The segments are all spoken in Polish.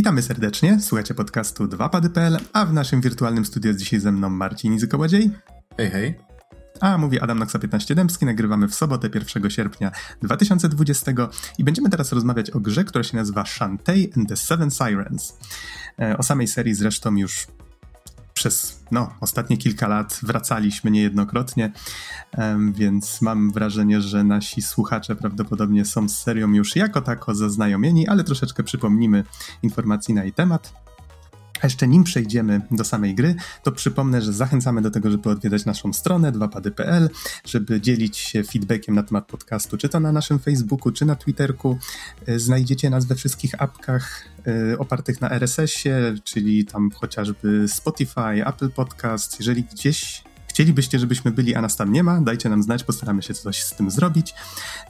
Witamy serdecznie, słuchacie podcastu 2pady.pl, a w naszym wirtualnym studiu jest dzisiaj ze mną Marcin Izykołodziej. Hej, hej. A mówi Adam Noxa 15 Dębski, nagrywamy w sobotę 1 sierpnia 2020 i będziemy teraz rozmawiać o grze, która się nazywa Shantae and the Seven Sirens. E, o samej serii zresztą już przez no, ostatnie kilka lat wracaliśmy niejednokrotnie, więc mam wrażenie, że nasi słuchacze prawdopodobnie są z serią już jako tako zaznajomieni, ale troszeczkę przypomnimy informacji na jej temat. A jeszcze nim przejdziemy do samej gry, to przypomnę, że zachęcamy do tego, żeby odwiedzać naszą stronę 2pady.pl, żeby dzielić się feedbackiem na temat podcastu, czy to na naszym Facebooku, czy na Twitterku. E, znajdziecie nas we wszystkich apkach e, opartych na RSS-ie, czyli tam chociażby Spotify, Apple Podcast. Jeżeli gdzieś chcielibyście, żebyśmy byli, a nas tam nie ma, dajcie nam znać, postaramy się coś z tym zrobić.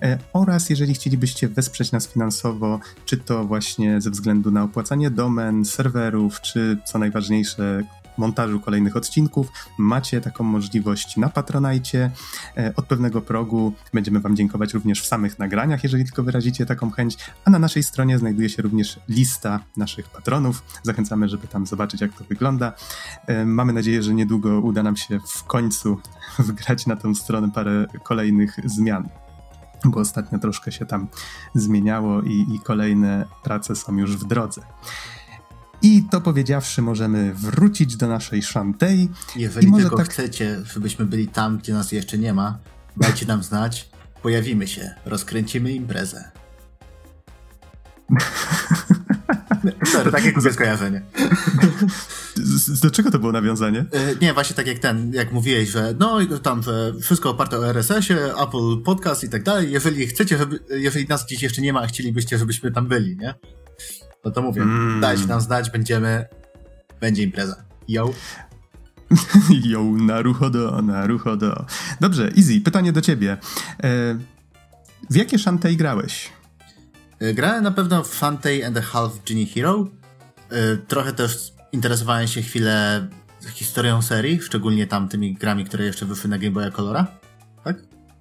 E, oraz jeżeli chcielibyście wesprzeć nas finansowo, czy to właśnie ze względu na opłacanie domen, serwerów, czy co najważniejsze, montażu kolejnych odcinków. Macie taką możliwość na Patronajcie. E, od pewnego progu będziemy Wam dziękować również w samych nagraniach, jeżeli tylko wyrazicie taką chęć. A na naszej stronie znajduje się również lista naszych patronów. Zachęcamy, żeby tam zobaczyć, jak to wygląda. E, mamy nadzieję, że niedługo uda nam się w końcu wgrać na tą stronę parę kolejnych zmian bo ostatnio troszkę się tam zmieniało i, i kolejne prace są już w drodze. I to powiedziawszy, możemy wrócić do naszej Shantei. Jeżeli tylko tak... chcecie, żebyśmy byli tam, gdzie nas jeszcze nie ma, dajcie nam znać. Pojawimy się, rozkręcimy imprezę. Sorry, takie kupię skojarzenie. Do czego to było nawiązanie? E, nie, właśnie tak jak ten, jak mówiłeś, że no tam że wszystko oparte o RSS-ie, Apple Podcast i tak dalej. Jeżeli chcecie, żeby, jeżeli nas gdzieś jeszcze nie ma, chcielibyście, żebyśmy tam byli, nie? No to mówię, mm. dajcie nam znać, będziemy, będzie impreza. Yo. Yo, naruchodo, naruchodo. Dobrze, Easy, pytanie do ciebie. E, w jakie Shantae grałeś? E, grałem na pewno w Shantae and a Half Genie Hero. E, trochę też interesowałem się chwilę historią serii, szczególnie tam tymi grami, które jeszcze wyszły na Game Boy Colora. Tak?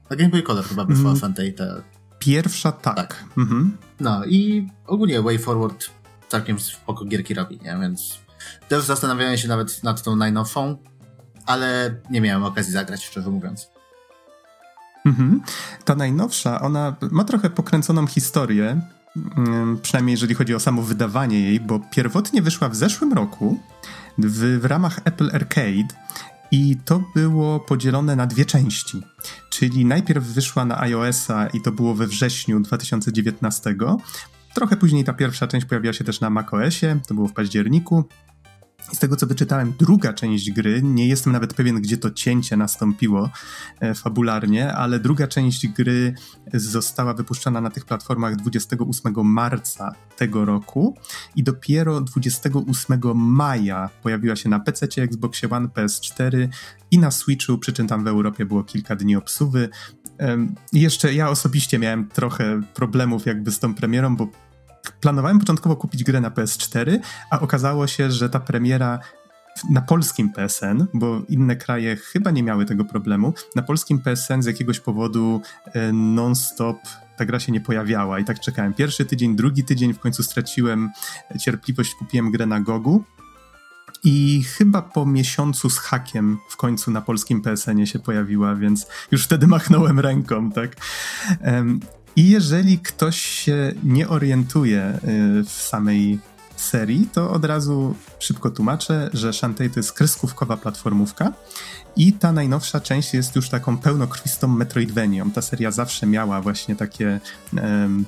Na Game Boy Color chyba wyszła mm. Shantae, te Pierwsza tak. tak. Mhm. No i ogólnie Way Forward całkiem spoko gierki robi, nie? Więc też zastanawiałem się nawet nad tą najnowszą, ale nie miałem okazji zagrać, szczerze mówiąc. Mhm. Ta najnowsza, ona ma trochę pokręconą historię, mm, przynajmniej jeżeli chodzi o samo wydawanie jej, bo pierwotnie wyszła w zeszłym roku w, w ramach Apple Arcade i to było podzielone na dwie części. Czyli najpierw wyszła na iOS-a i to było we wrześniu 2019. Trochę później ta pierwsza część pojawiła się też na macOSie, to było w październiku. Z tego co wyczytałem, druga część gry, nie jestem nawet pewien, gdzie to cięcie nastąpiło e, fabularnie, ale druga część gry została wypuszczona na tych platformach 28 marca tego roku i dopiero 28 maja pojawiła się na PC, Xboxie One, PS4 i na Switchu, przy czym tam w Europie było kilka dni obsuwy. I jeszcze ja osobiście miałem trochę problemów jakby z tą premierą, bo planowałem początkowo kupić grę na PS4, a okazało się, że ta premiera na polskim PSN, bo inne kraje chyba nie miały tego problemu, na polskim PSN z jakiegoś powodu e, non-stop ta gra się nie pojawiała i tak czekałem. Pierwszy tydzień, drugi tydzień, w końcu straciłem cierpliwość, kupiłem grę na Gogu i chyba po miesiącu z hakiem w końcu na polskim PSN-ie się pojawiła, więc już wtedy machnąłem ręką, tak? I jeżeli ktoś się nie orientuje y, w samej serii, to od razu szybko tłumaczę, że Shantae to jest kreskówkowa platformówka i ta najnowsza część jest już taką pełnokrwistą Metroidvanią. Ta seria zawsze miała właśnie takie um,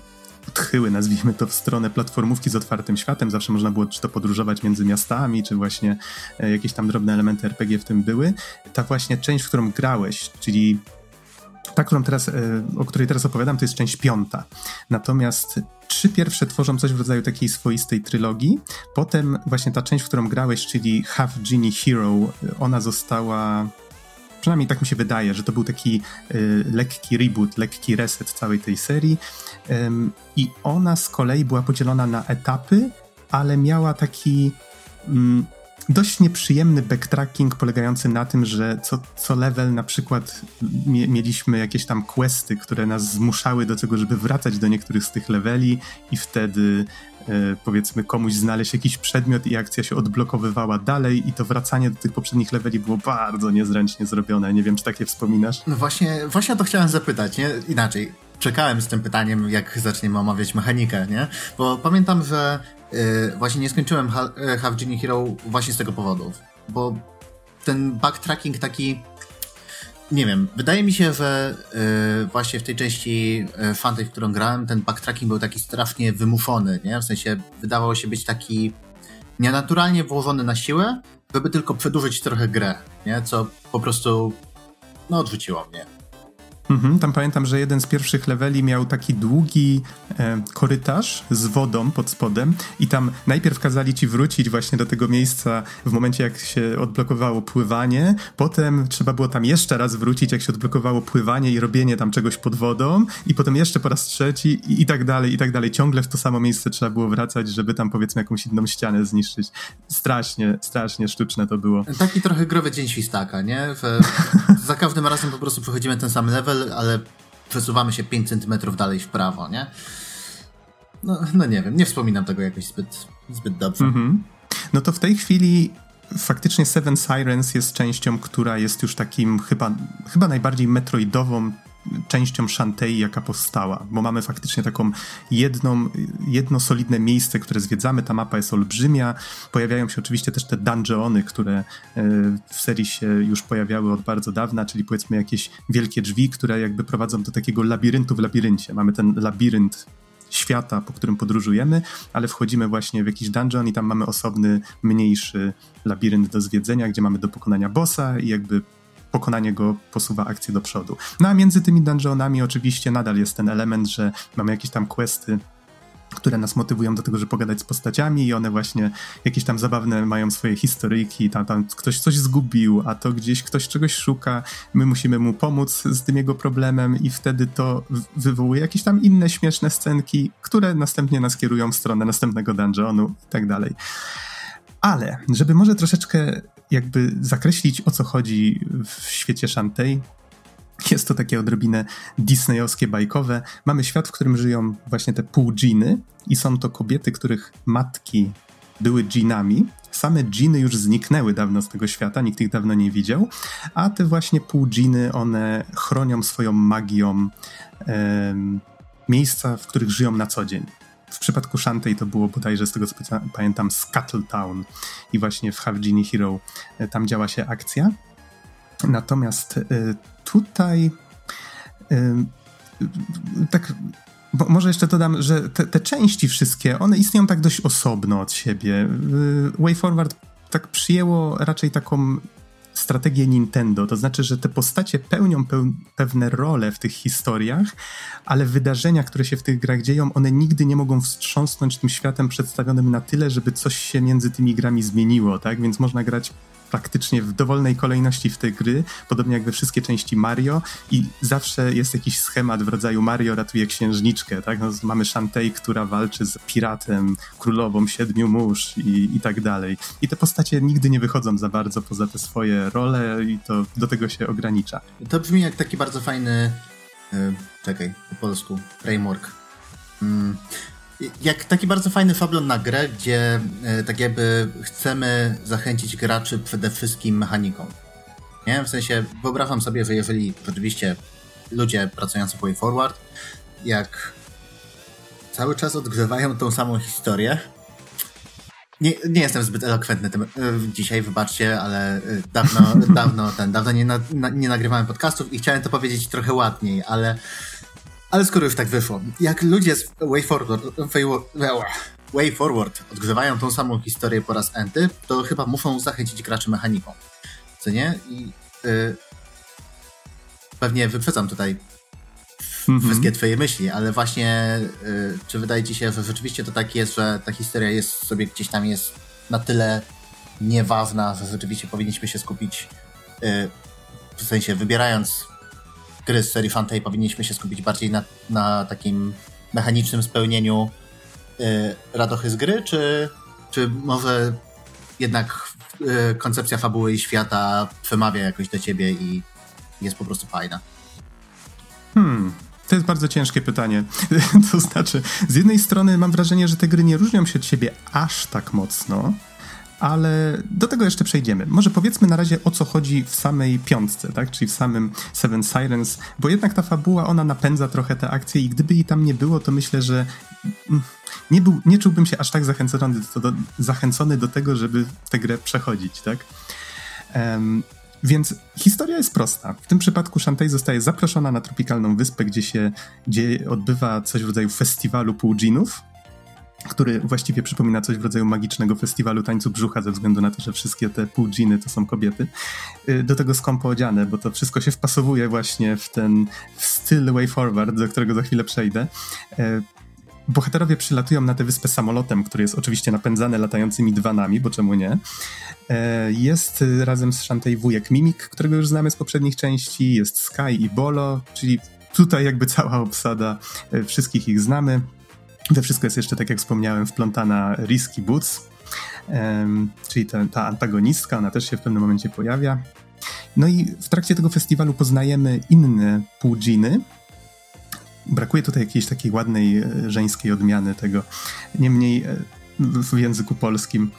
odchyły, nazwijmy to, w stronę platformówki z otwartym światem. Zawsze można było czy to podróżować między miastami, czy właśnie e, jakieś tam drobne elementy RPG w tym były. Ta właśnie część, w którą grałeś, czyli ta, którą teraz, e, o której teraz opowiadam, to jest część piąta. Natomiast trzy pierwsze tworzą coś w rodzaju takiej swoistej trylogii. Potem właśnie ta część, w którą grałeś, czyli Half Genie Hero, ona została przynajmniej tak mi się wydaje, że to był taki y, lekki reboot, lekki reset całej tej serii. Ym, I ona z kolei była podzielona na etapy, ale miała taki. Mm, dość nieprzyjemny backtracking polegający na tym, że co, co level na przykład mie mieliśmy jakieś tam questy, które nas zmuszały do tego, żeby wracać do niektórych z tych leveli i wtedy powiedzmy komuś znaleźć jakiś przedmiot i akcja się odblokowywała dalej i to wracanie do tych poprzednich leveli było bardzo niezręcznie zrobione. Nie wiem, czy takie wspominasz? No właśnie, właśnie to chciałem zapytać, nie? Inaczej. Czekałem z tym pytaniem, jak zaczniemy omawiać mechanikę, nie? Bo pamiętam, że yy, właśnie nie skończyłem Half Genie Hero właśnie z tego powodu. Bo ten backtracking taki nie wiem, wydaje mi się, że yy, właśnie w tej części yy, Fantasy, w którą grałem, ten backtracking był taki strasznie wymuszony, nie? W sensie wydawało się być taki nienaturalnie włożony na siłę, żeby tylko przedłużyć trochę grę, nie? Co po prostu no odrzuciło mnie. Mhm, tam pamiętam, że jeden z pierwszych leveli miał taki długi e, korytarz z wodą pod spodem i tam najpierw kazali ci wrócić właśnie do tego miejsca w momencie, jak się odblokowało pływanie, potem trzeba było tam jeszcze raz wrócić, jak się odblokowało pływanie i robienie tam czegoś pod wodą i potem jeszcze po raz trzeci i, i tak dalej, i tak dalej. Ciągle w to samo miejsce trzeba było wracać, żeby tam powiedzmy jakąś inną ścianę zniszczyć. Strasznie, strasznie sztuczne to było. Taki trochę growy dzień świstaka, nie? za każdym razem po prostu przechodzimy ten sam level, ale przesuwamy się 5 cm dalej w prawo, nie? No, no nie wiem, nie wspominam tego jakoś zbyt, zbyt dobrze. Mm-hmm. No to w tej chwili faktycznie Seven Sirens jest częścią, która jest już takim chyba, chyba najbardziej metroidową częścią Shantei, jaka powstała, bo mamy faktycznie taką jedną, jedno solidne miejsce, które zwiedzamy, ta mapa jest olbrzymia, pojawiają się oczywiście też te dungeony, które e, w serii się już pojawiały od bardzo dawna, czyli powiedzmy jakieś wielkie drzwi, które jakby prowadzą do takiego labiryntu w labiryncie. Mamy ten labirynt świata, po którym podróżujemy, ale wchodzimy właśnie w jakiś dungeon i tam mamy osobny, mniejszy labirynt do zwiedzenia, gdzie mamy do pokonania bossa i jakby pokonanie go posuwa akcję do przodu. No a między tymi dungeonami oczywiście nadal jest ten element, że mamy jakieś tam questy które nas motywują do tego, żeby pogadać z postaciami i one właśnie jakieś tam zabawne mają swoje historyjki, tam, tam ktoś coś zgubił, a to gdzieś ktoś czegoś szuka, my musimy mu pomóc z tym jego problemem i wtedy to wywołuje jakieś tam inne śmieszne scenki, które następnie nas kierują w stronę następnego dungeonu i tak dalej. Ale, żeby może troszeczkę jakby zakreślić o co chodzi w świecie Shantae, jest to takie odrobinę disneyowskie, bajkowe. Mamy świat, w którym żyją właśnie te pół dżiny i są to kobiety, których matki były dżinami. Same dżiny już zniknęły dawno z tego świata, nikt ich dawno nie widział, a te właśnie pół dżiny, one chronią swoją magią miejsca, w których żyją na co dzień. W przypadku Shantae to było bodajże, z tego co pamiętam, Scuttletown i właśnie w Have Genie Hero e, tam działa się akcja. Natomiast e, tutaj e, tak może jeszcze dodam, że te, te, części wszystkie, one istnieją tak dość osobno od siebie. Way Forward tak przyjęło raczej taką strategię Nintendo. To znaczy, że te postacie pełnią pewne role w tych historiach, ale wydarzenia, które się w tych grach dzieją, one nigdy nie mogą wstrząsnąć tym światem przedstawionym na tyle, żeby coś się między tymi grami zmieniło, tak? Więc można grać praktycznie w dowolnej kolejności w te gry, podobnie jak we wszystkie części Mario i zawsze jest jakiś schemat w rodzaju Mario ratuje księżniczkę, tak? No, mamy Shantae, która walczy z piratem, królową siedmiu mórz i, i tak dalej. I te postacie nigdy nie wychodzą za bardzo poza te swoje role i to do tego się ogranicza. To brzmi jak taki bardzo fajny yy, czekaj, po polsku, framework. Mm, jak taki bardzo fajny fablon na grę, gdzie e, tak jakby chcemy zachęcić graczy przede wszystkim mechaniką. Nie? W sensie wyobrażam sobie, że jeżeli rzeczywiście ludzie pracujący w Way Forward, jak cały czas odgrzewają tą samą historię, nie, nie jestem zbyt elokwentny tym, e, dzisiaj, wybaczcie, ale e, dawno, dawno, ten, dawno nie, na, nie nagrywałem podcastów i chciałem to powiedzieć trochę ładniej, ale ale skoro już tak wyszło, jak ludzie z Way Forward, Way Forward odgrzewają tą samą historię po raz enty, to chyba muszą zachęcić graczy mechaniką. Co nie? I yy, pewnie wyprzedzam tutaj mm-hmm. wszystkie twoje myśli, ale właśnie yy, czy wydaje ci się, że rzeczywiście to tak jest, że ta historia jest sobie gdzieś tam jest na tyle nieważna, że rzeczywiście powinniśmy się skupić yy, w sensie wybierając gry z serii Fantei powinniśmy się skupić bardziej na, na takim mechanicznym spełnieniu y, radochy z gry, czy, czy może jednak y, koncepcja fabuły i świata przemawia jakoś do ciebie i jest po prostu fajna? Hmm. To jest bardzo ciężkie pytanie. to znaczy, z jednej strony mam wrażenie, że te gry nie różnią się od siebie aż tak mocno, ale do tego jeszcze przejdziemy. Może powiedzmy na razie o co chodzi w samej piątce, tak? czyli w samym Seven Sirens, bo jednak ta fabuła, ona napędza trochę te akcje i gdyby jej tam nie było, to myślę, że nie, był, nie czułbym się aż tak zachęcony do, do, zachęcony do tego, żeby tę grę przechodzić, tak? Um, więc historia jest prosta. W tym przypadku Shantae zostaje zaproszona na tropikalną wyspę, gdzie się gdzie odbywa coś w rodzaju festiwalu półdżinów, który właściwie przypomina coś w rodzaju magicznego festiwalu tańcu brzucha, ze względu na to, że wszystkie te półdżiny to są kobiety. Y, do tego skąpo odziane, bo to wszystko się wpasowuje właśnie w ten styl Way Forward, do którego za chwilę przejdę. Y, bohaterowie przylatują na tę wyspę samolotem, który jest oczywiście napędzany latającymi dwanami, bo czemu nie. Y, jest razem z Shantae wujek Mimik, którego już znamy z poprzednich części, jest Sky i Bolo, czyli tutaj jakby cała obsada, wszystkich ich znamy. We wszystko jest jeszcze, tak jak wspomniałem, wplątana Risky Boots, czyli ta, ta antagonistka, ona też się w pewnym momencie pojawia. No i w trakcie tego festiwalu poznajemy inne półdżiny. Brakuje tutaj jakiejś takiej ładnej e, żeńskiej odmiany tego. Niemniej e, w języku polskim.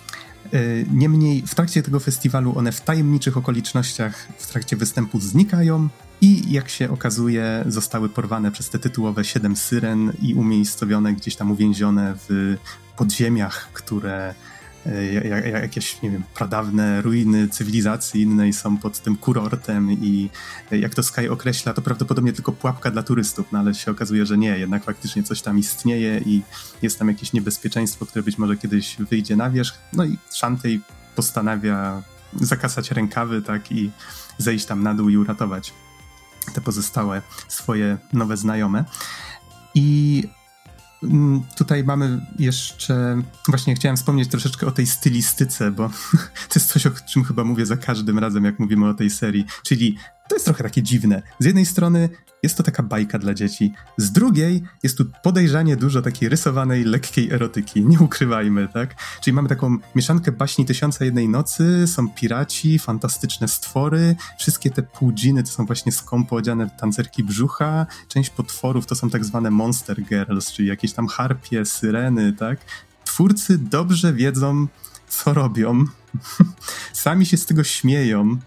E, niemniej w trakcie tego festiwalu one w tajemniczych okolicznościach w trakcie występu znikają, i jak się okazuje, zostały porwane przez te tytułowe siedem syren i umiejscowione gdzieś tam uwięzione w podziemiach, które jakieś, nie wiem, pradawne ruiny cywilizacji innej są pod tym kurortem i jak to Sky określa, to prawdopodobnie tylko pułapka dla turystów, no ale się okazuje, że nie, jednak faktycznie coś tam istnieje i jest tam jakieś niebezpieczeństwo, które być może kiedyś wyjdzie na wierzch. No i Shantay postanawia zakasać rękawy, tak, i zejść tam na dół i uratować te pozostałe swoje nowe znajome. I Tutaj mamy jeszcze, właśnie chciałem wspomnieć troszeczkę o tej stylistyce, bo to jest coś, o czym chyba mówię za każdym razem, jak mówimy o tej serii, czyli to jest trochę takie dziwne. Z jednej strony jest to taka bajka dla dzieci, z drugiej jest tu podejrzanie dużo takiej rysowanej, lekkiej erotyki, nie ukrywajmy, tak? Czyli mamy taką mieszankę baśni Tysiąca Jednej Nocy, są piraci, fantastyczne stwory, wszystkie te półdziny to są właśnie skąpo odziane tancerki brzucha, część potworów to są tak zwane monster girls, czyli jakieś tam harpie, syreny, tak? Twórcy dobrze wiedzą, co robią. Sami się z tego śmieją,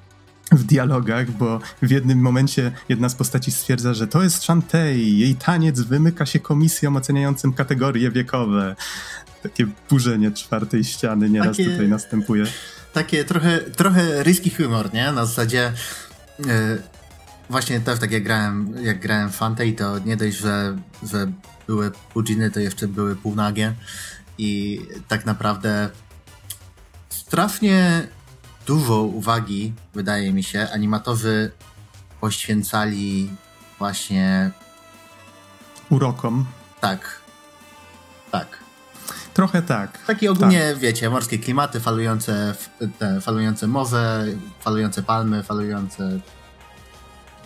w dialogach, bo w jednym momencie jedna z postaci stwierdza, że to jest Shantae, jej taniec wymyka się komisjom oceniającym kategorie wiekowe. Takie burzenie czwartej ściany nieraz takie, tutaj następuje. Takie trochę, trochę risky humor, nie? Na zasadzie yy, właśnie też tak jak grałem, jak grałem w Fantei, to nie dość, że, że były półdziny, to jeszcze były półnagie i tak naprawdę strasznie dużo uwagi, wydaje mi się, animatorzy poświęcali właśnie urokom. Tak. Tak. Trochę tak. Takie ogólnie, tak. wiecie, morskie klimaty, falujące, te, falujące morze, falujące palmy, falujące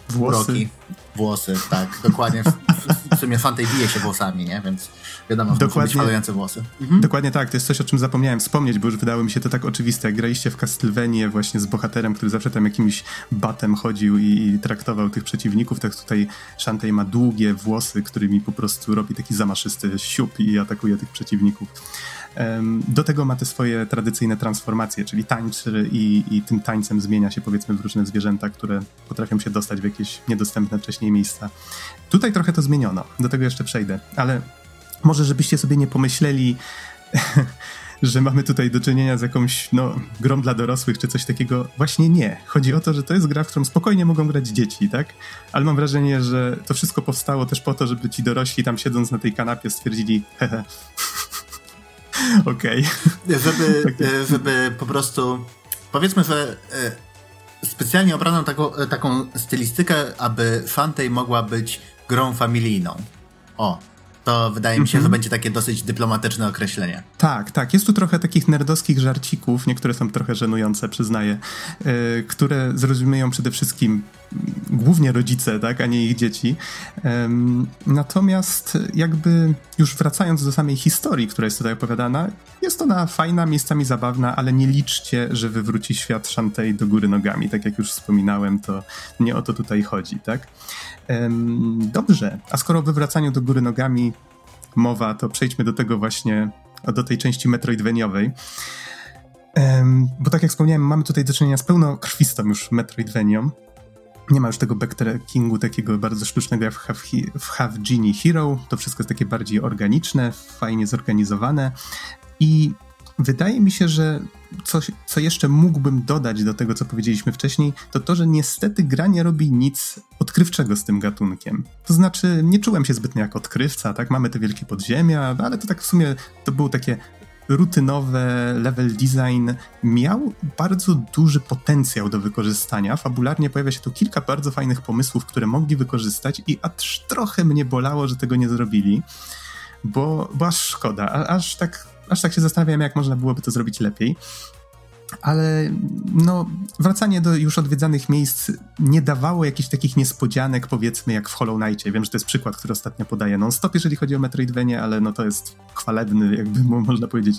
Włosy. Włosy, tak, dokładnie. W, w sumie Fantej bije się włosami, nie? Więc wiadomo, dokładnie, muszą być włosy. Mhm. Dokładnie tak, to jest coś, o czym zapomniałem wspomnieć, bo już wydało mi się to tak oczywiste. Jak graliście w Castlevanię właśnie z bohaterem, który zawsze tam jakimś batem chodził i, i traktował tych przeciwników, tak tutaj Shantae ma długie włosy, którymi po prostu robi taki zamaszysty siup i atakuje tych przeciwników. Do tego ma te swoje tradycyjne transformacje, czyli tańczy i, i tym tańcem zmienia się powiedzmy w różne zwierzęta, które potrafią się dostać w jakieś niedostępne wcześniej miejsca. Tutaj trochę to zmieniono, do tego jeszcze przejdę, ale może żebyście sobie nie pomyśleli, że mamy tutaj do czynienia z jakąś no, grą dla dorosłych czy coś takiego. Właśnie nie. Chodzi o to, że to jest gra, w którą spokojnie mogą grać dzieci, tak? Ale mam wrażenie, że to wszystko powstało też po to, żeby ci dorośli tam siedząc na tej kanapie stwierdzili, hehe, Okej. Okay. Żeby, e, żeby po prostu. Powiedzmy, że e, specjalnie obrano taką, e, taką stylistykę, aby Fantej mogła być grą familijną. O, to wydaje mi się, mm -hmm. że mhm. będzie takie dosyć dyplomatyczne określenie. Tak, tak. Jest tu trochę takich nerdowskich żarcików, niektóre są trochę żenujące, przyznaję, yy, które zrozumieją przede wszystkim głównie rodzice, tak, a nie ich dzieci. Natomiast jakby już wracając do samej historii, która jest tutaj opowiadana, jest ona fajna, miejscami zabawna, ale nie liczcie, że wywróci świat Shantae do góry nogami. Tak jak już wspominałem, to nie o to tutaj chodzi, tak? Dobrze, a skoro o wywracaniu do góry nogami mowa, to przejdźmy do tego właśnie, do tej części metroidweniowej. Bo tak jak wspomniałem, mamy tutaj do czynienia z pełnokrwistą już metroidvenią. Nie ma już tego backtrackingu takiego bardzo sztucznego jak w Have, w Have Genie Hero. To wszystko jest takie bardziej organiczne, fajnie zorganizowane. I wydaje mi się, że coś, co jeszcze mógłbym dodać do tego, co powiedzieliśmy wcześniej, to to, że niestety gra nie robi nic odkrywczego z tym gatunkiem. To znaczy, nie czułem się zbytnio jak odkrywca, tak? Mamy te wielkie podziemia, ale to tak w sumie to było takie rutynowe level design miał bardzo duży potencjał do wykorzystania. Fabularnie pojawia się tu kilka bardzo fajnych pomysłów, które mogli wykorzystać i aż trochę mnie bolało, że tego nie zrobili, bo, bo aż szkoda, aż tak, aż tak się zastanawiam, jak można byłoby to zrobić lepiej ale no, wracanie do już odwiedzanych miejsc nie dawało jakichś takich niespodzianek, powiedzmy, jak w Hollow Knightie. Wiem, że to jest przykład, który ostatnio podaję non-stop, jeżeli chodzi o Metroidvanie, ale no to jest chwalebny, jakby można powiedzieć,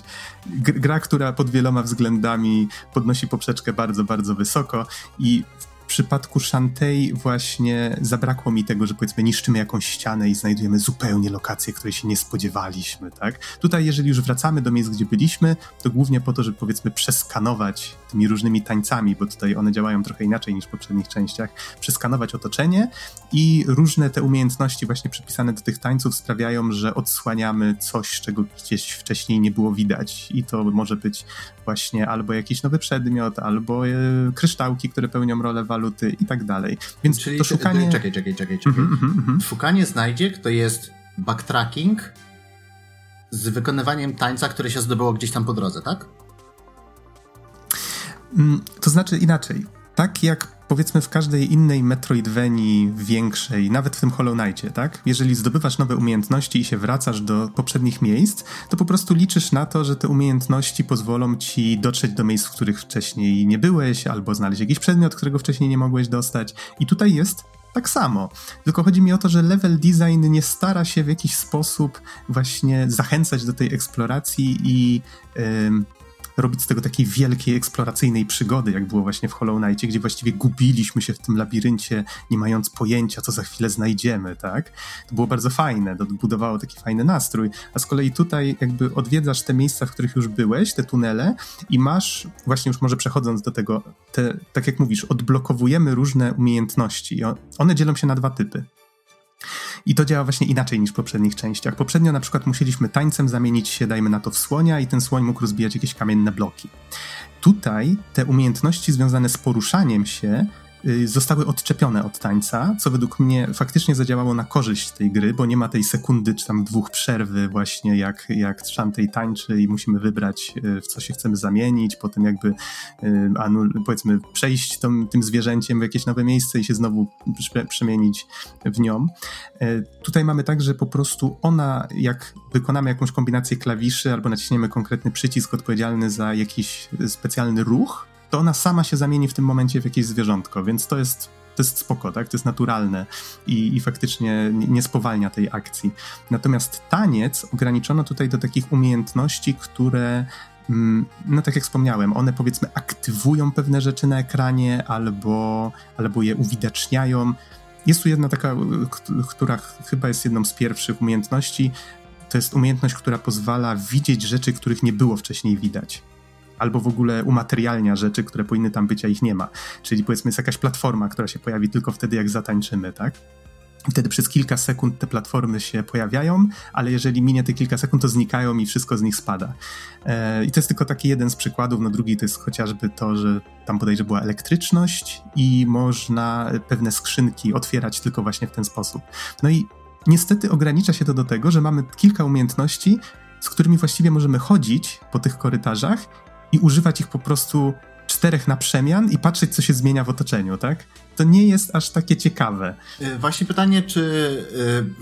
gra, która pod wieloma względami podnosi poprzeczkę bardzo, bardzo wysoko i przypadku Shantei właśnie zabrakło mi tego, że powiedzmy niszczymy jakąś ścianę i znajdujemy zupełnie lokację, której się nie spodziewaliśmy, tak? Tutaj, jeżeli już wracamy do miejsc, gdzie byliśmy, to głównie po to, żeby powiedzmy przeskanować tymi różnymi tańcami, bo tutaj one działają trochę inaczej niż w poprzednich częściach, przeskanować otoczenie i różne te umiejętności właśnie przypisane do tych tańców sprawiają, że odsłaniamy coś, czego gdzieś wcześniej nie było widać i to może być właśnie albo jakiś nowy przedmiot, albo e, kryształki, które pełnią rolę waluty i tak dalej. Więc Czyli to szukanie... Czekaj, czekaj, czekaj, czekaj. Mm -hmm, mm -hmm. Szukanie znajdziek to jest backtracking z wykonywaniem tańca, które się zdobyło gdzieś tam po drodze, tak? Mm, to znaczy inaczej. Tak jak powiedzmy w każdej innej Metroidvanii większej, nawet w tym Hollow Knightie, tak? Jeżeli zdobywasz nowe umiejętności i się wracasz do poprzednich miejsc, to po prostu liczysz na to, że te umiejętności pozwolą ci dotrzeć do miejsc, w których wcześniej nie byłeś, albo znaleźć jakiś przedmiot, którego wcześniej nie mogłeś dostać. I tutaj jest tak samo. Tylko chodzi mi o to, że level design nie stara się w jakiś sposób właśnie zachęcać do tej eksploracji i. Yy, robić z tego takiej wielkiej, eksploracyjnej przygody, jak było właśnie w Hollow Knightie, gdzie właściwie gubiliśmy się w tym labiryncie, nie mając pojęcia, co za chwilę znajdziemy, tak? To było bardzo fajne, budowało taki fajny nastrój, a z kolei tutaj jakby odwiedzasz te miejsca, w których już byłeś, te tunele i masz, właśnie już może przechodząc do tego, te, tak jak mówisz, odblokowujemy różne umiejętności. One dzielą się na dwa typy. I to działa właśnie inaczej niż w poprzednich częściach. Poprzednio na przykład musieliśmy tańcem zamienić się, dajmy na to, w słonia i ten słoń mógł rozbijać jakieś kamienne bloki. Tutaj te umiejętności związane z poruszaniem się zostały odczepione od tańca, co według mnie faktycznie zadziałało na korzyść tej gry, bo nie ma tej sekundy czy tam dwóch przerwy właśnie jak, jak Shantay tańczy i musimy wybrać y, w co się chcemy zamienić, potem jakby y, anul, powiedzmy przejść tą, tym zwierzęciem w jakieś nowe miejsce i się znowu przemienić w nią. Tutaj mamy tak, że po prostu ona, jak wykonamy jakąś kombinację klawiszy albo naciśniemy konkretny przycisk odpowiedzialny za jakiś specjalny ruch, to ona sama się zamieni w tym momencie w jakieś zwierzątko, więc to jest to jest spoko, tak? To jest naturalne i, i faktycznie nie, spowalnia tej akcji. Natomiast taniec ograniczono tutaj do takich umiejętności, które mm, no tak jak wspomniałem, one powiedzmy aktywują pewne rzeczy na ekranie albo, albo je uwidaczniają. Jest tu jedna taka, która chyba jest jedną z pierwszych umiejętności. To jest umiejętność, która pozwala widzieć rzeczy, których nie było wcześniej widać albo w ogóle umaterialnia rzeczy, które powinny tam być, a ich nie ma. Czyli powiedzmy jest jakaś platforma, która się pojawi tylko wtedy, jak zatańczymy, tak? Wtedy przez kilka sekund te platformy się pojawiają, ale jeżeli minie te kilka sekund, to znikają i wszystko z nich spada. E, I to jest tylko taki jeden z przykładów. No drugi to jest chociażby to, że tam że była elektryczność i można pewne skrzynki otwierać tylko właśnie w ten sposób. No i niestety ogranicza się to do tego, że mamy kilka umiejętności, z którymi właściwie możemy chodzić po tych korytarzach i używać ich po prostu czterech na przemian i patrzeć, co się zmienia w otoczeniu, tak? To nie jest aż takie ciekawe. Y, właśnie pytanie, czy yy,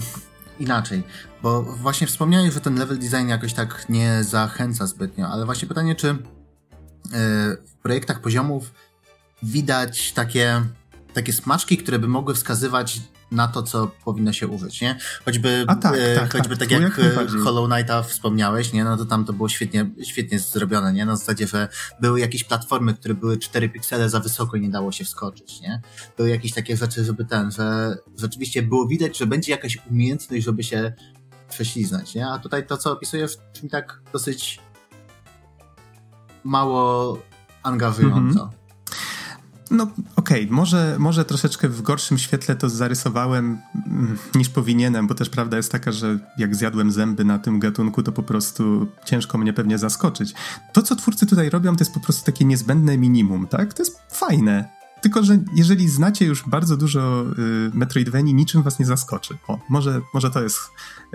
inaczej, bo właśnie wspomniałeś, że ten level design jakoś tak nie zachęca zbytnio, ale właśnie pytanie, czy yy, w projektach poziomów widać takie takie smaczki, które by mogły wskazywać na to, co powinno się użyć, nie? Choćby, A tak, e, tak, choćby tak, tak, jak, jak Hollow Knighta wspomniałeś, nie? No to tam to było świetnie, świetnie zrobione, nie? Na zasadzie, że były jakieś platformy, które były 4 piksele za wysoko i nie dało się wskoczyć, nie? Były jakieś takie rzeczy, żeby ten, że rzeczywiście było widać, że będzie jakaś umiejętność, żeby się prześliznać, nie? A tutaj to, co opisujesz, brzmi tak dosyć mało angażująco. Mhm. No okej, okay. może, może troszeczkę w gorszym świetle to zarysowałem mm, niż powinienem, bo też prawda jest taka, że jak zjadłem zęby na tym gatunku, to po prostu ciężko mnie pewnie zaskoczyć. To, co twórcy tutaj robią, to jest po prostu takie niezbędne minimum, tak? To jest fajne. Tylko, że jeżeli znacie już bardzo dużo y, Metroidvanii, niczym was nie zaskoczy. O, może, może to jest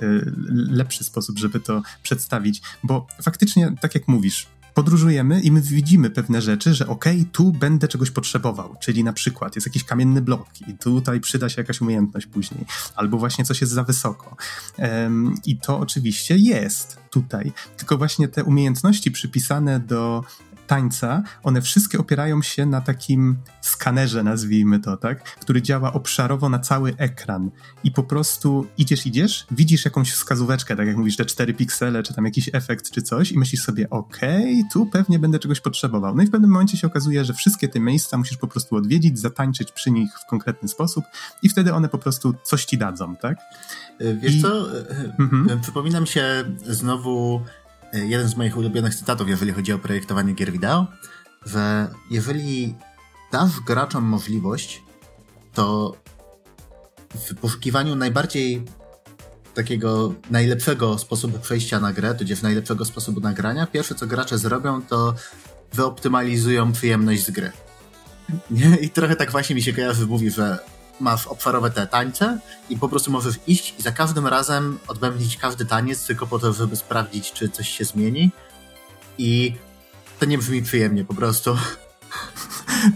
y, lepszy sposób, żeby to przedstawić, bo faktycznie, tak jak mówisz, podróżujemy i my widzimy pewne rzeczy, że okej, okay, tu będę czegoś potrzebował, czyli na przykład jest jakiś kamienny blok i tutaj przyda się jakaś umiejętność później, albo właśnie coś jest za wysoko. Um, I to oczywiście jest tutaj, tylko właśnie te umiejętności przypisane do tańca, one wszystkie opierają się na takim skanerze, nazwijmy to, tak, który działa obszarowo na cały ekran i po prostu idziesz, idziesz, widzisz jakąś wskazóweczkę, tak jak mówisz, te 4 piksele, czy tam jakiś efekt, czy coś i myślisz sobie, okej, okay, tu pewnie będę czegoś potrzebował. No i w pewnym momencie się okazuje, że wszystkie te miejsca musisz po prostu odwiedzić, zatańczyć przy nich w konkretny sposób i wtedy one po prostu coś ci dadzą, tak? Wiesz I... co, mhm. przypominam się znowu jeden z moich ulubionych cytatów, jeżeli chodzi o projektowanie gier wideo, że jeżeli dasz graczom możliwość, to w poszukiwaniu najbardziej takiego najlepszego sposobu przejścia na grę, tudzież najlepszego sposobu nagrania, pierwsze co gracze zrobią, to wyoptymalizują przyjemność z gry. I trochę tak właśnie mi się kojarzy, mówi, że masz obszarowe te tańce i po prostu możesz iść i za każdym razem odbębnić każdy taniec tylko po to, żeby sprawdzić, czy coś się zmieni. I to nie brzmi przyjemnie po prostu.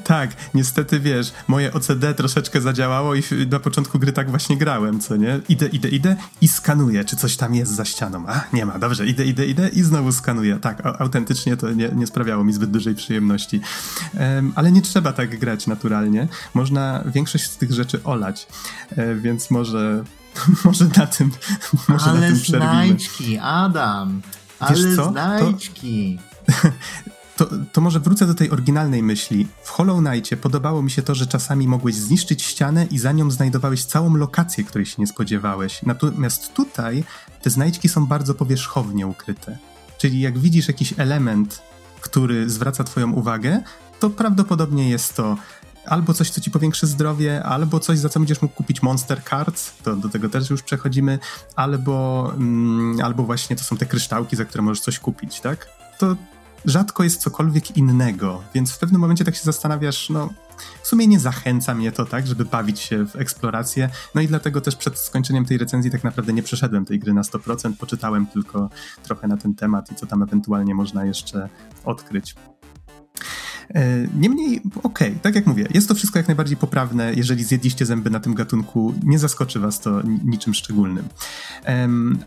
Tak, niestety wiesz, moje OCD troszeczkę zadziałało i na początku gry tak właśnie grałem, co nie? Idę, idę, idę i skanuję, czy coś tam jest za ścianą. A, nie ma, dobrze, idę, idę, idę i znowu skanuję. Tak, autentycznie to nie, nie sprawiało mi zbyt dużej przyjemności. Um, ale nie trzeba tak grać naturalnie. Można większość z tych rzeczy olać, e, więc może może na tym może Ale na tym znajdźki, Adam! Ale Wiesz co? znajdźki! To, to, to może wrócę do tej oryginalnej myśli. W Hollow Knightie podobało mi się to, że czasami mogłeś zniszczyć ścianę i za nią znajdowałeś całą lokację, której się nie spodziewałeś. Natomiast tutaj te znajdźki są bardzo powierzchownie ukryte. Czyli jak widzisz jakiś element, który zwraca twoją uwagę, to prawdopodobnie jest to albo coś, co ci powiększy zdrowie, albo coś, za co będziesz mógł kupić Monster Cards, to do tego też już przechodzimy, albo, mm, albo właśnie to są te kryształki, za które możesz coś kupić, tak? To rzadko jest cokolwiek innego, więc w pewnym momencie tak się zastanawiasz, no w sumie nie zachęca mnie to tak, żeby bawić się w eksplorację, no i dlatego też przed skończeniem tej recenzji tak naprawdę nie przeszedłem tej gry na 100%, poczytałem tylko trochę na ten temat i co tam ewentualnie można jeszcze odkryć. E, niemniej, okej, okay, tak jak mówię, jest to wszystko jak najbardziej poprawne. Jeżeli zjedliście zęby na tym gatunku, nie zaskoczy was to niczym szczególnym.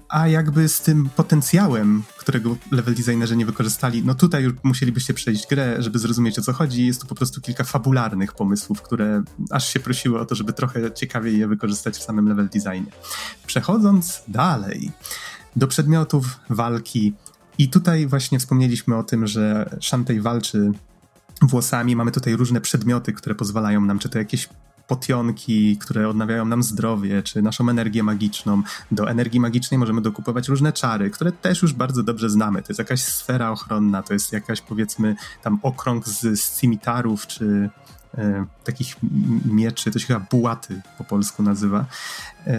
A jakby z tym potencjałem, którego level designerzy nie wykorzystali, no tutaj już musielibyście przejść grę, żeby zrozumieć o co chodzi. Jest to po prostu kilka fabularnych pomysłów, które aż się prosiły o to, żeby trochę ciekawiej je wykorzystać w samym level designie. Przechodząc dalej do przedmiotów walki, i tutaj właśnie wspomnieliśmy o tym, że Shantae walczy włosami. Mamy tutaj różne przedmioty, które pozwalają nam, czy to jakieś potionki, które odnawiają nam zdrowie, czy naszą energię magiczną. Do energii magicznej możemy dokupować różne czary, które też już bardzo dobrze znamy. To jest jakaś sfera ochronna, to jest jakaś powiedzmy tam okrąg z, z cimitarów, czy e, takich mieczy, to się chyba bułaty po polsku nazywa. E,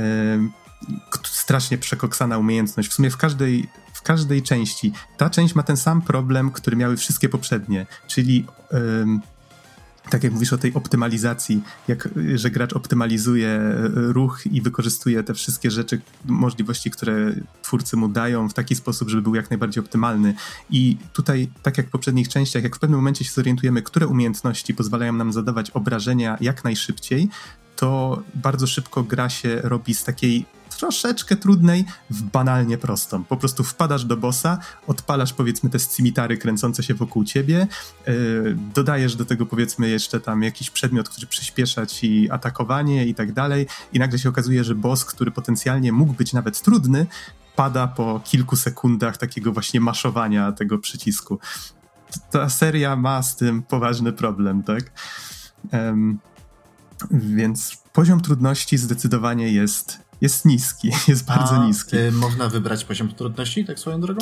strasznie przekoksana umiejętność. W sumie w każdej w każdej części. Ta część ma ten sam problem, który miały wszystkie poprzednie, czyli tak jak mówisz o tej optymalizacji, jak, że gracz optymalizuje e, ruch i wykorzystuje te wszystkie rzeczy, możliwości, które twórcy mu dają w taki sposób, żeby był jak najbardziej optymalny. I tutaj, tak jak w poprzednich częściach, jak w pewnym momencie się zorientujemy, które umiejętności pozwalają nam zadawać obrażenia jak najszybciej, to bardzo szybko gra się robi z takiej troszeczkę trudnej w banalnie prostą. Po prostu wpadasz do bossa, odpalasz powiedzmy te scimitary kręcące się wokół ciebie, yy, dodajesz do tego powiedzmy jeszcze tam jakiś przedmiot, który przyspiesza ci atakowanie i tak dalej i nagle się okazuje, że boss, który potencjalnie mógł być nawet trudny, pada po kilku sekundach takiego właśnie maszowania tego przycisku. Ta seria ma z tym poważny problem, tak? Um, więc poziom trudności zdecydowanie jest, jest niski, jest bardzo A, niski. Y, można wybrać poziom trudności, tak swoją drogą?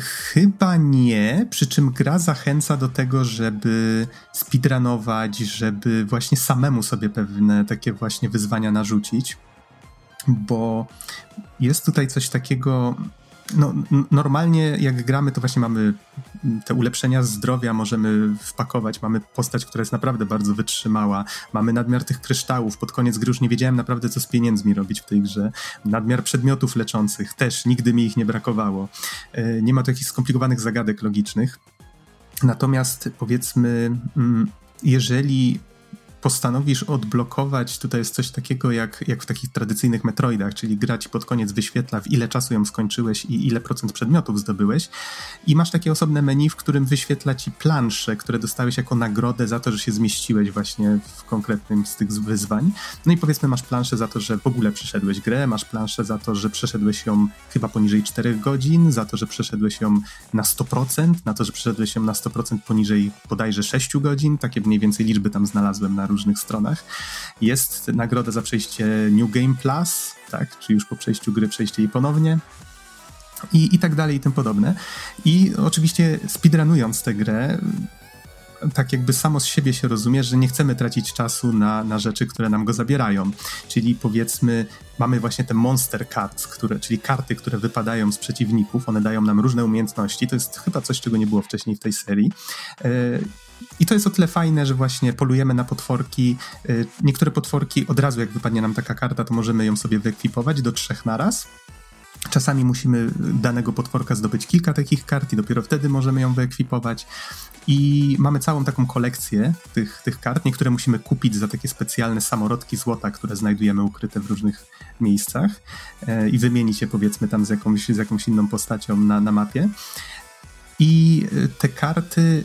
Chyba nie, przy czym gra zachęca do tego, żeby speedrunować, żeby właśnie samemu sobie pewne takie właśnie wyzwania narzucić, bo jest tutaj coś takiego no, normalnie jak gramy, to właśnie mamy te ulepszenia zdrowia, możemy wpakować, mamy postać, która jest naprawdę bardzo wytrzymała, mamy nadmiar tych kryształów, pod koniec gry już nie wiedziałem naprawdę, co z pieniędzmi robić w tej grze, nadmiar przedmiotów leczących, też nigdy mi ich nie brakowało, e, nie ma tu jakichś skomplikowanych zagadek logicznych, natomiast powiedzmy, mm, jeżeli postanowisz odblokować, tutaj jest coś takiego jak, jak w takich tradycyjnych Metroidach, czyli gra ci pod koniec wyświetla, w ile czasu ją skończyłeś i ile procent przedmiotów zdobyłeś. I masz takie osobne menu, w którym wyświetla ci plansze, które dostałeś jako nagrodę za to, że się zmieściłeś właśnie w konkretnym z tych wyzwań. No i powiedzmy, masz planszę za to, że w ogóle przeszedłeś grę, masz planszę za to, że przeszedłeś ją chyba poniżej 4 godzin, za to, że przeszedłeś ją na 100%, na to, że przeszedłeś ją na 100% poniżej bodajże 6 godzin. Takie mniej więcej liczby tam znalazłem na różnych stronach. Jest nagroda za przejście New Game Plus, tak, czy już po przejściu gry przejście jej ponownie. I, I tak dalej, i tym podobne. I oczywiście speedrunując tę grę, tak jakby samo z siebie się rozumie, że nie chcemy tracić czasu na, na rzeczy, które nam go zabierają. Czyli powiedzmy, mamy właśnie te monster cards, które, czyli karty, które wypadają z przeciwników, one dają nam różne umiejętności. To jest chyba coś, czego nie było wcześniej w tej serii. I to jest o tyle fajne, że właśnie polujemy na potworki. Y, niektóre potworki od razu, jak wypadnie nam taka karta, to możemy ją sobie wyekwipować do trzech naraz. Czasami musimy danego potworka zdobyć kilka takich kart i dopiero wtedy możemy ją wyekwipować. I mamy całą taką kolekcję tych, tych kart. Niektóre musimy kupić za takie specjalne samorodki złota, które znajdujemy ukryte w różnych miejscach e, i wymienić je powiedzmy tam z jakąś, z jakąś inną postacią na, na mapie. I e, te karty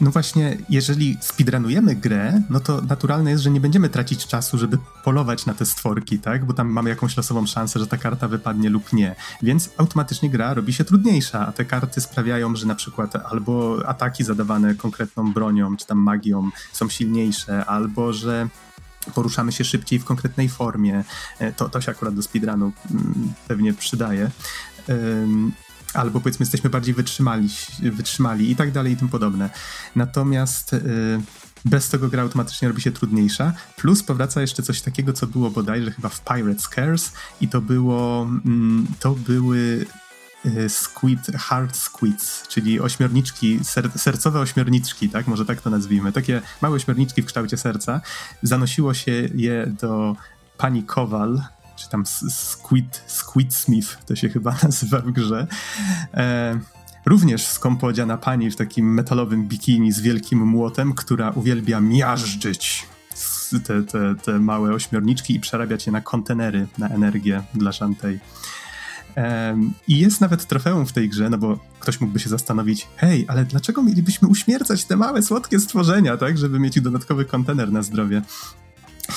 no właśnie, jeżeli speedrunujemy grę, no to naturalne jest, że nie będziemy tracić czasu, żeby polować na te stworki, tak? Bo tam mamy jakąś losową szansę, że ta karta wypadnie lub nie. Więc automatycznie gra robi się trudniejsza, a te karty sprawiają, że na przykład albo ataki zadawane konkretną bronią, czy tam magią są silniejsze, albo że poruszamy się szybciej w konkretnej formie. E, to, to się akurat do speedrunu mm, pewnie przydaje albo powiedzmy jesteśmy bardziej wytrzymali, wytrzymali i tak dalej i tym podobne. Natomiast yy, bez tego gra automatycznie robi się trudniejsza. Plus powraca jeszcze coś takiego, co było bodajże chyba w Pirate Scares i to było, mm, to były y, squid, hard squids, czyli ośmiorniczki, ser, sercowe ośmiorniczki, tak, może tak to nazwijmy, takie małe ośmiorniczki w kształcie serca. Zanosiło się je do pani Kowal, czy tam Squid, Squid Smith to się chyba nazywa w grze. E, również skąpo odziana pani w takim metalowym bikini z wielkim młotem, która uwielbia miażdżyć te, te, te małe ośmiorniczki i przerabiać je na kontenery, na energię dla Shantay. Um, I jest nawet trofeum w tej grze, no bo ktoś mógłby się zastanowić, hej, ale dlaczego mielibyśmy uśmiercać te małe, słodkie stworzenia, tak, żeby mieć dodatkowy kontener na zdrowie?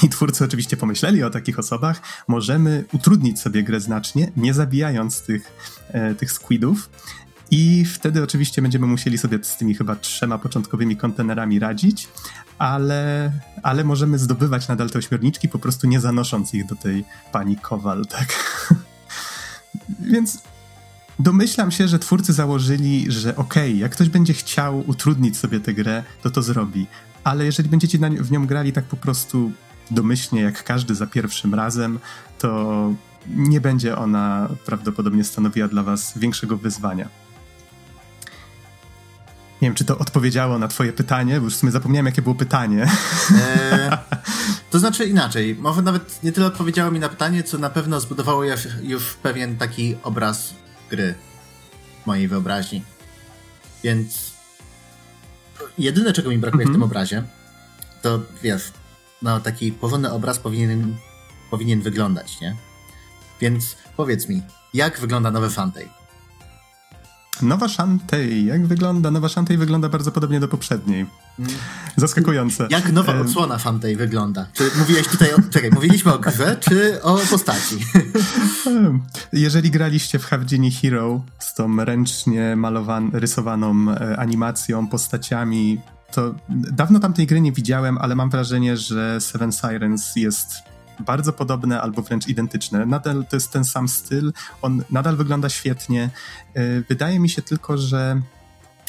I twórcy oczywiście pomyśleli o takich osobach. Możemy utrudnić sobie grę znacznie, nie zabijając tych, e, tych squidów. I wtedy oczywiście będziemy musieli sobie z tymi chyba trzema początkowymi kontenerami radzić, ale, ale możemy zdobywać nadal te ośmiorniczki, po prostu nie zanosząc ich do tej pani Kowal, tak? Więc domyślam się, że twórcy założyli, że okej, okay, jak ktoś będzie chciał utrudnić sobie tę grę, to to zrobi. Ale jeżeli będziecie w nią grali tak po prostu domyślnie jak każdy za pierwszym razem, to nie będzie ona prawdopodobnie stanowiła dla Was większego wyzwania. Nie wiem, czy to odpowiedziało na Twoje pytanie, bo już w sumie zapomniałem, jakie było pytanie. E, to znaczy inaczej. Może nawet nie tyle odpowiedziało mi na pytanie, co na pewno zbudowało już pewien taki obraz gry w mojej wyobraźni. Więc jedyne, czego mi brakuje w tym mhm. obrazie, to wiesz, no, taki porządny obraz powinien, powinien wyglądać, nie? Więc powiedz mi, jak wygląda nowy Fantei? Nowa Shantae. Jak wygląda? Nowa Shantae wygląda bardzo podobnie do poprzedniej. Mm. Zaskakujące. Jak nowa odsłona Fantei wygląda? Czy mówiłeś tutaj o... Czekaj, mówiliśmy o grze, czy o postaci? Jeżeli graliście w Havdini Hero z tą ręcznie malowaną, rysowaną e, animacją, postaciami, to dawno tamtej gry nie widziałem, ale mam wrażenie, że Seven Sirens jest bardzo podobne albo wręcz identyczne. Nadal to jest ten sam styl, on nadal wygląda świetnie. E, wydaje mi się tylko, że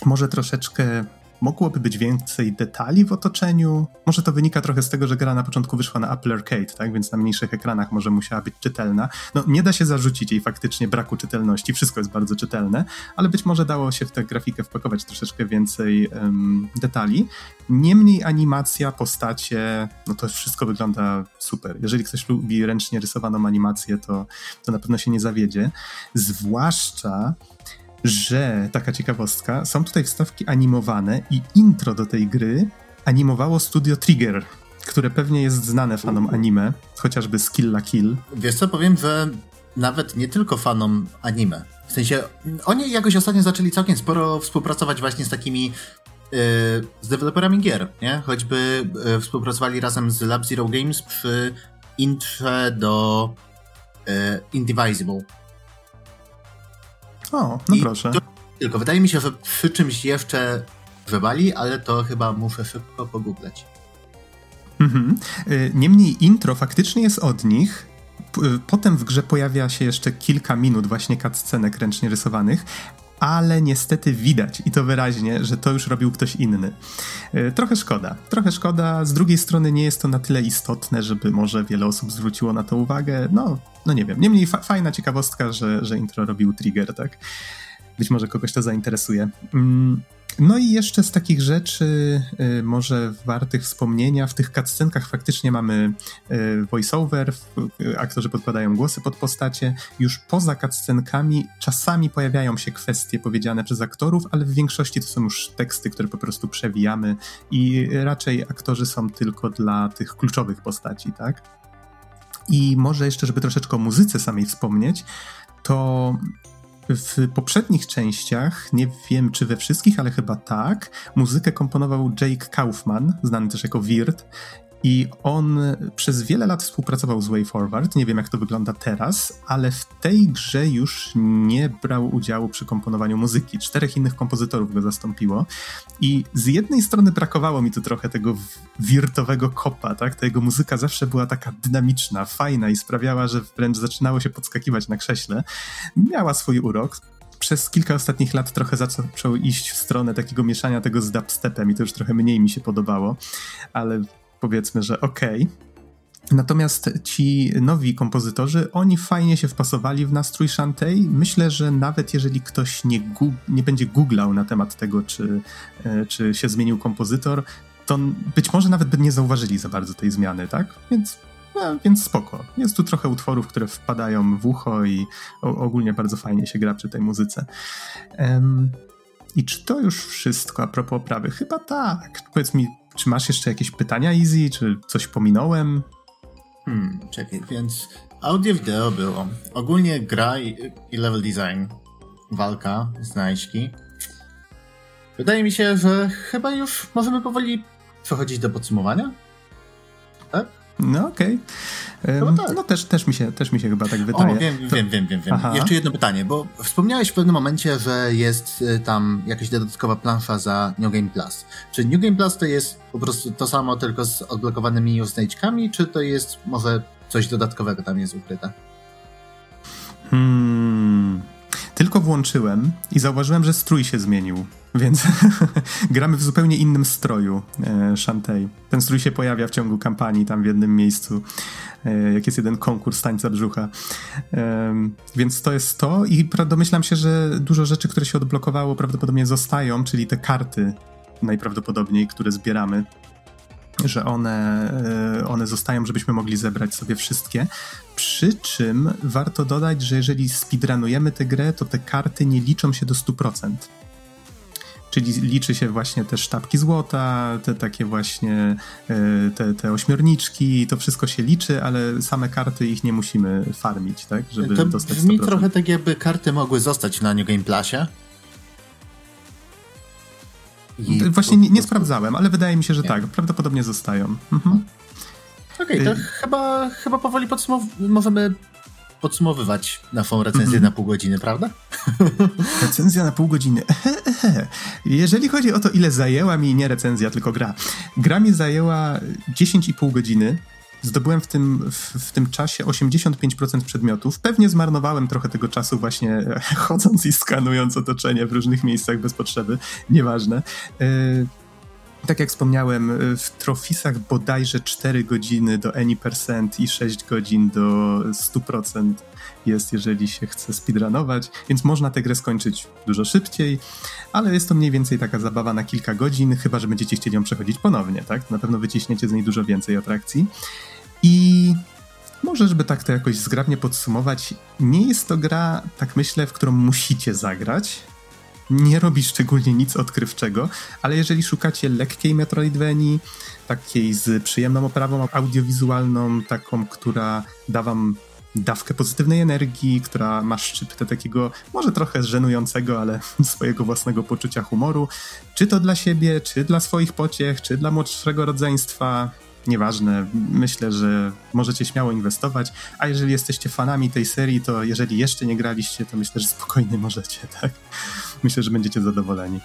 może troszeczkę mogłoby być więcej detali w otoczeniu. Może to wynika trochę z tego, że gra na początku wyszła na Apple Arcade, tak? Więc na mniejszych ekranach może musiała być czytelna. No, nie da się zarzucić jej faktycznie braku czytelności, wszystko jest bardzo czytelne, ale być może dało się w tę grafikę wpakować troszeczkę więcej um, detali. Niemniej animacja, postacie, no to wszystko wygląda super. Jeżeli ktoś lubi ręcznie rysowaną animację, to, to na pewno się nie zawiedzie. Zwłaszcza że taka ciekawostka, są tutaj wstawki animowane i intro do tej gry animowało studio Trigger, które pewnie jest znane fanom anime, chociażby Skill la Kill. Wiesz co, powiem, że nawet nie tylko fanom anime. W sensie, oni jakoś ostatnio zaczęli całkiem sporo współpracować właśnie z takimi yy, z deweloperami gier, nie? Choćby yy, współpracowali razem z Lab Zero Games przy intrze do yy, Indivisible, o, no I proszę. To, tylko wydaje mi się, że przy czymś jeszcze wybali, ale to chyba muszę szybko pogooglać. Mhm. Y, niemniej intro faktycznie jest od nich. Y, potem w grze pojawia się jeszcze kilka minut właśnie cutscenek ręcznie rysowanych, ale niestety widać i to wyraźnie, że to już robił ktoś inny. Y, trochę szkoda, trochę szkoda. Z drugiej strony nie jest to na tyle istotne, żeby może wiele osób zwróciło na to uwagę. No, no nie wiem. Niemniej fa fajna ciekawostka, że, że intro robił Trigger, tak? Być może kogoś to zainteresuje. Mm, no i jeszcze z takich rzeczy, y, może wartych wspomnienia, w tych cutscenkach faktycznie mamy y, voiceover, y, aktorzy podkładają głosy pod postacie. Już poza cutscenkami czasami pojawiają się kwestie powiedziane przez aktorów, ale w większości to są już teksty, które po prostu przewijamy i raczej aktorzy są tylko dla tych kluczowych postaci, tak? I może jeszcze, żeby troszeczkę o muzyce samej wspomnieć, to w poprzednich częściach, nie wiem czy we wszystkich, ale chyba tak, muzykę komponował Jake Kaufman, znany też jako Weird, i on przez wiele lat współpracował z Way Forward. Nie wiem, jak to wygląda teraz, ale w tej grze już nie brał udziału przy komponowaniu muzyki. Czterech innych kompozytorów go zastąpiło. I z jednej strony brakowało mi tu trochę tego wirtowego kopa, tak? Ta jego muzyka zawsze była taka dynamiczna, fajna i sprawiała, że wręcz zaczynało się podskakiwać na krześle. Miała swój urok przez kilka ostatnich lat trochę zaczął iść w stronę takiego mieszania tego z dubstepem i to już trochę mniej mi się podobało, ale powiedzmy, że okej. Okay. Natomiast ci nowi kompozytorzy, oni fajnie się wpasowali w nastrój Shantay. Myślę, że nawet jeżeli ktoś nie, nie będzie googlał na temat tego, czy, e, czy się zmienił kompozytor, to być może nawet by nie zauważyli za bardzo tej zmiany, tak? Więc, no, więc spoko. Jest tu trochę utworów, które wpadają w ucho i ogólnie bardzo fajnie się gra przy tej muzyce. Um, I czy to już wszystko a propos oprawy? Chyba tak. Powiedz mi, czy masz jeszcze jakieś pytania, Easy? Czy coś pominąłem? Hmm, czekaj, więc audio wideo było. Ogólnie gra i, i level design, walka, znajdźki. Wydaje mi się, że chyba już możemy powoli przechodzić do podsumowania. Tak? No okej. Okay. Um, tak. No też, też, mi się, też mi się chyba tak wydaje. O, wiem, to... wiem, wiem, wiem, wiem. Jeszcze jedno pytanie, bo wspomniałeś w pewnym momencie, że jest y, tam jakaś dodatkowa plansza za New Game Plus. Czy New Game Plus to jest po prostu to samo, tylko z odblokowanymi znajdźkami, czy to jest może coś dodatkowego tam jest ukryte? Hmm. Tylko włączyłem i zauważyłem, że strój się zmienił. Więc gramy w zupełnie innym stroju e, Shantae. Ten strój się pojawia w ciągu kampanii tam w jednym miejscu, e, jak jest jeden konkurs tańca brzucha. E, więc to jest to i domyślam się, że dużo rzeczy, które się odblokowało prawdopodobnie zostają, czyli te karty najprawdopodobniej, które zbieramy że one, e, one zostają, żebyśmy mogli zebrać sobie wszystkie. Przy czym warto dodać, że jeżeli speedrunujemy tę grę, to te karty nie liczą się do 100%. Czyli liczy się właśnie te sztabki złota, te takie właśnie e, te, te ośmiorniczki, to wszystko się liczy, ale same karty ich nie musimy farmić, tak? Żeby to dostać 100%. brzmi trochę tak jakby karty mogły zostać na New Game Plusie. I właśnie nie, nie, sprawdzałem, ale wydaje mi się, że nie. tak. Prawdopodobnie zostają. Mhm. Okej, okay, to y chyba, chyba powoli podsumow możemy podsumowywać naszą recenzję mm -hmm. na pół godziny, prawda? Recenzja na pół godziny. Jeżeli chodzi o to, ile zajęła mi, nie recenzja, tylko gra. Gra mi zajęła 10,5 godziny. Zdobyłem w tym, w, w, tym czasie 85% przedmiotów. Pewnie zmarnowałem trochę tego czasu właśnie chodząc i skanując otoczenie w różnych miejscach bez potrzeby. Nieważne. Yy, tak jak wspomniałem, y, w trofisach bodajże 4 godziny do any percent i 6 godzin do 100% jest, jeżeli się chce speedrunować, więc można tę grę skończyć dużo szybciej, ale jest to mniej więcej taka zabawa na kilka godzin, chyba że będziecie chcieli ją przechodzić ponownie, tak? Na pewno wyciśniecie z niej dużo więcej atrakcji. I może, żeby tak to jakoś zgrabnie podsumować, nie jest to gra, tak myślę, w którą musicie zagrać, nie robi szczególnie nic odkrywczego, ale jeżeli szukacie lekkiej Metroidvanii, takiej z przyjemną oprawą audiowizualną, taką, która da wam dawkę pozytywnej energii, która ma szczyptę takiego może trochę żenującego, ale swojego własnego poczucia humoru, czy to dla siebie, czy dla swoich pociech, czy dla młodszego rodzeństwa, nieważne, myślę, że możecie śmiało inwestować, a jeżeli jesteście fanami tej serii, to jeżeli jeszcze nie graliście, to myślę, że spokojnie możecie, tak? Myślę, że będziecie zadowoleni.